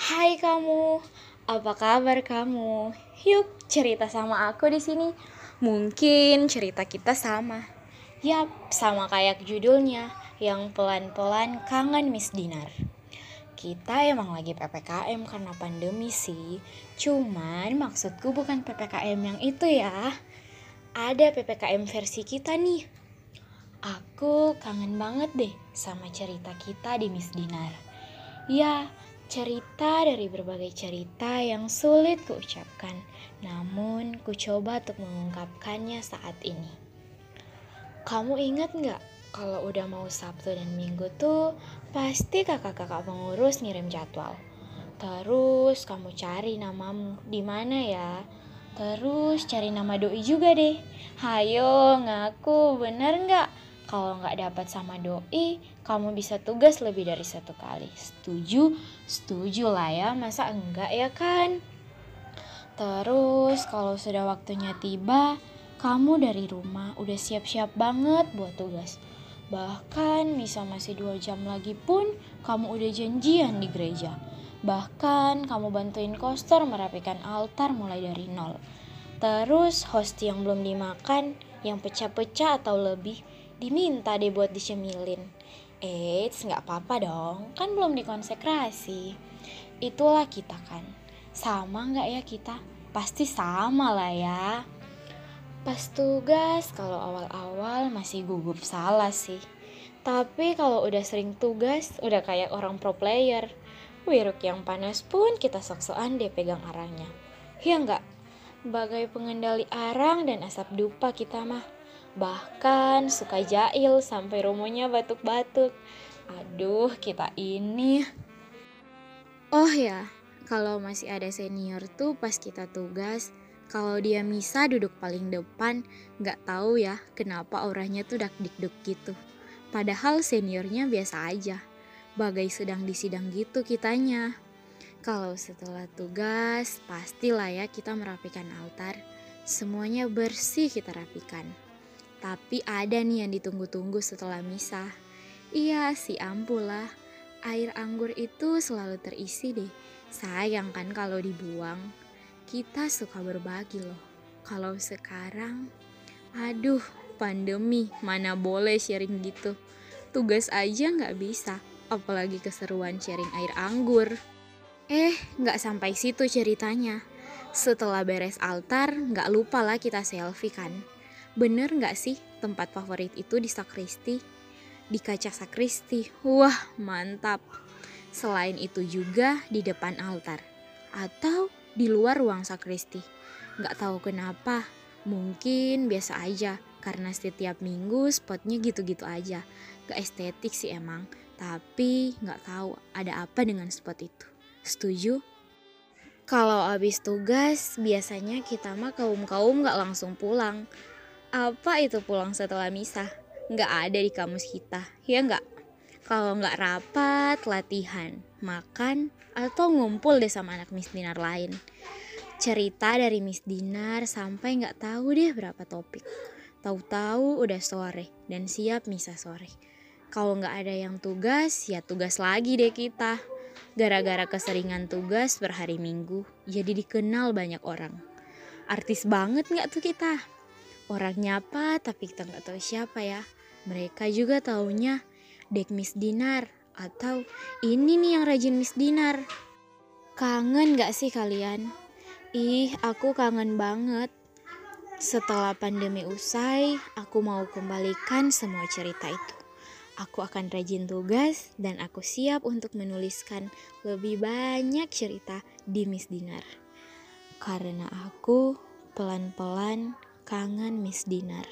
Hai kamu, apa kabar kamu? Yuk cerita sama aku di sini. Mungkin cerita kita sama. Yap, sama kayak judulnya, yang pelan-pelan kangen Miss Dinar. Kita emang lagi PPKM karena pandemi sih. Cuman maksudku bukan PPKM yang itu ya. Ada PPKM versi kita nih. Aku kangen banget deh sama cerita kita di Miss Dinar. Ya, cerita dari berbagai cerita yang sulit kuucapkan, namun ku coba untuk mengungkapkannya saat ini. Kamu ingat nggak kalau udah mau Sabtu dan Minggu tuh pasti kakak-kakak pengurus ngirim jadwal. Terus kamu cari namamu di mana ya? Terus cari nama doi juga deh. Hayo ngaku bener nggak? Kalau nggak dapat sama doi, kamu bisa tugas lebih dari satu kali. Setuju? Setuju lah ya, masa enggak ya kan? Terus kalau sudah waktunya tiba, kamu dari rumah udah siap-siap banget buat tugas. Bahkan bisa masih dua jam lagi pun kamu udah janjian di gereja. Bahkan kamu bantuin kostor merapikan altar mulai dari nol. Terus host yang belum dimakan, yang pecah-pecah atau lebih, diminta deh buat dicemilin. Eits, nggak apa-apa dong, kan belum dikonsekrasi. Itulah kita kan. Sama nggak ya kita? Pasti sama lah ya. Pas tugas, kalau awal-awal masih gugup salah sih. Tapi kalau udah sering tugas, udah kayak orang pro player. Wiruk yang panas pun kita sok-sokan deh pegang arangnya. Ya nggak? Bagai pengendali arang dan asap dupa kita mah. Bahkan suka jail sampai romonya batuk-batuk. Aduh, kita ini. Oh ya, kalau masih ada senior tuh pas kita tugas, kalau dia misa duduk paling depan, nggak tahu ya kenapa orangnya tuh dak dikduk gitu. Padahal seniornya biasa aja, bagai sedang di sidang gitu kitanya. Kalau setelah tugas, pastilah ya kita merapikan altar. Semuanya bersih kita rapikan. Tapi ada nih yang ditunggu-tunggu setelah misa. Iya si ampulah. Air anggur itu selalu terisi deh. Sayang kan kalau dibuang. Kita suka berbagi loh. Kalau sekarang, aduh pandemi mana boleh sharing gitu. Tugas aja nggak bisa, apalagi keseruan sharing air anggur. Eh, nggak sampai situ ceritanya. Setelah beres altar, nggak lupa lah kita selfie kan. Bener nggak sih tempat favorit itu di sakristi? Di kaca sakristi, wah mantap. Selain itu juga di depan altar atau di luar ruang sakristi. Nggak tahu kenapa, mungkin biasa aja karena setiap minggu spotnya gitu-gitu aja. Gak estetik sih emang, tapi nggak tahu ada apa dengan spot itu. Setuju? Kalau habis tugas, biasanya kita mah kaum-kaum nggak langsung pulang. Apa itu pulang setelah misa? Nggak ada di kamus kita, ya nggak? Kalau nggak rapat, latihan, makan, atau ngumpul deh sama anak Miss Dinar lain. Cerita dari Miss Dinar sampai nggak tahu deh berapa topik. Tahu-tahu udah sore dan siap misa sore. Kalau nggak ada yang tugas, ya tugas lagi deh kita. Gara-gara keseringan tugas berhari minggu, jadi dikenal banyak orang. Artis banget nggak tuh kita? Orang nyapa tapi kita nggak tahu siapa ya. Mereka juga taunya Dek Miss Dinar atau ini nih yang rajin Miss Dinar. Kangen gak sih kalian? Ih, aku kangen banget. Setelah pandemi usai, aku mau kembalikan semua cerita itu. Aku akan rajin tugas dan aku siap untuk menuliskan lebih banyak cerita di Miss Dinar. Karena aku pelan-pelan kangen Miss Dinar.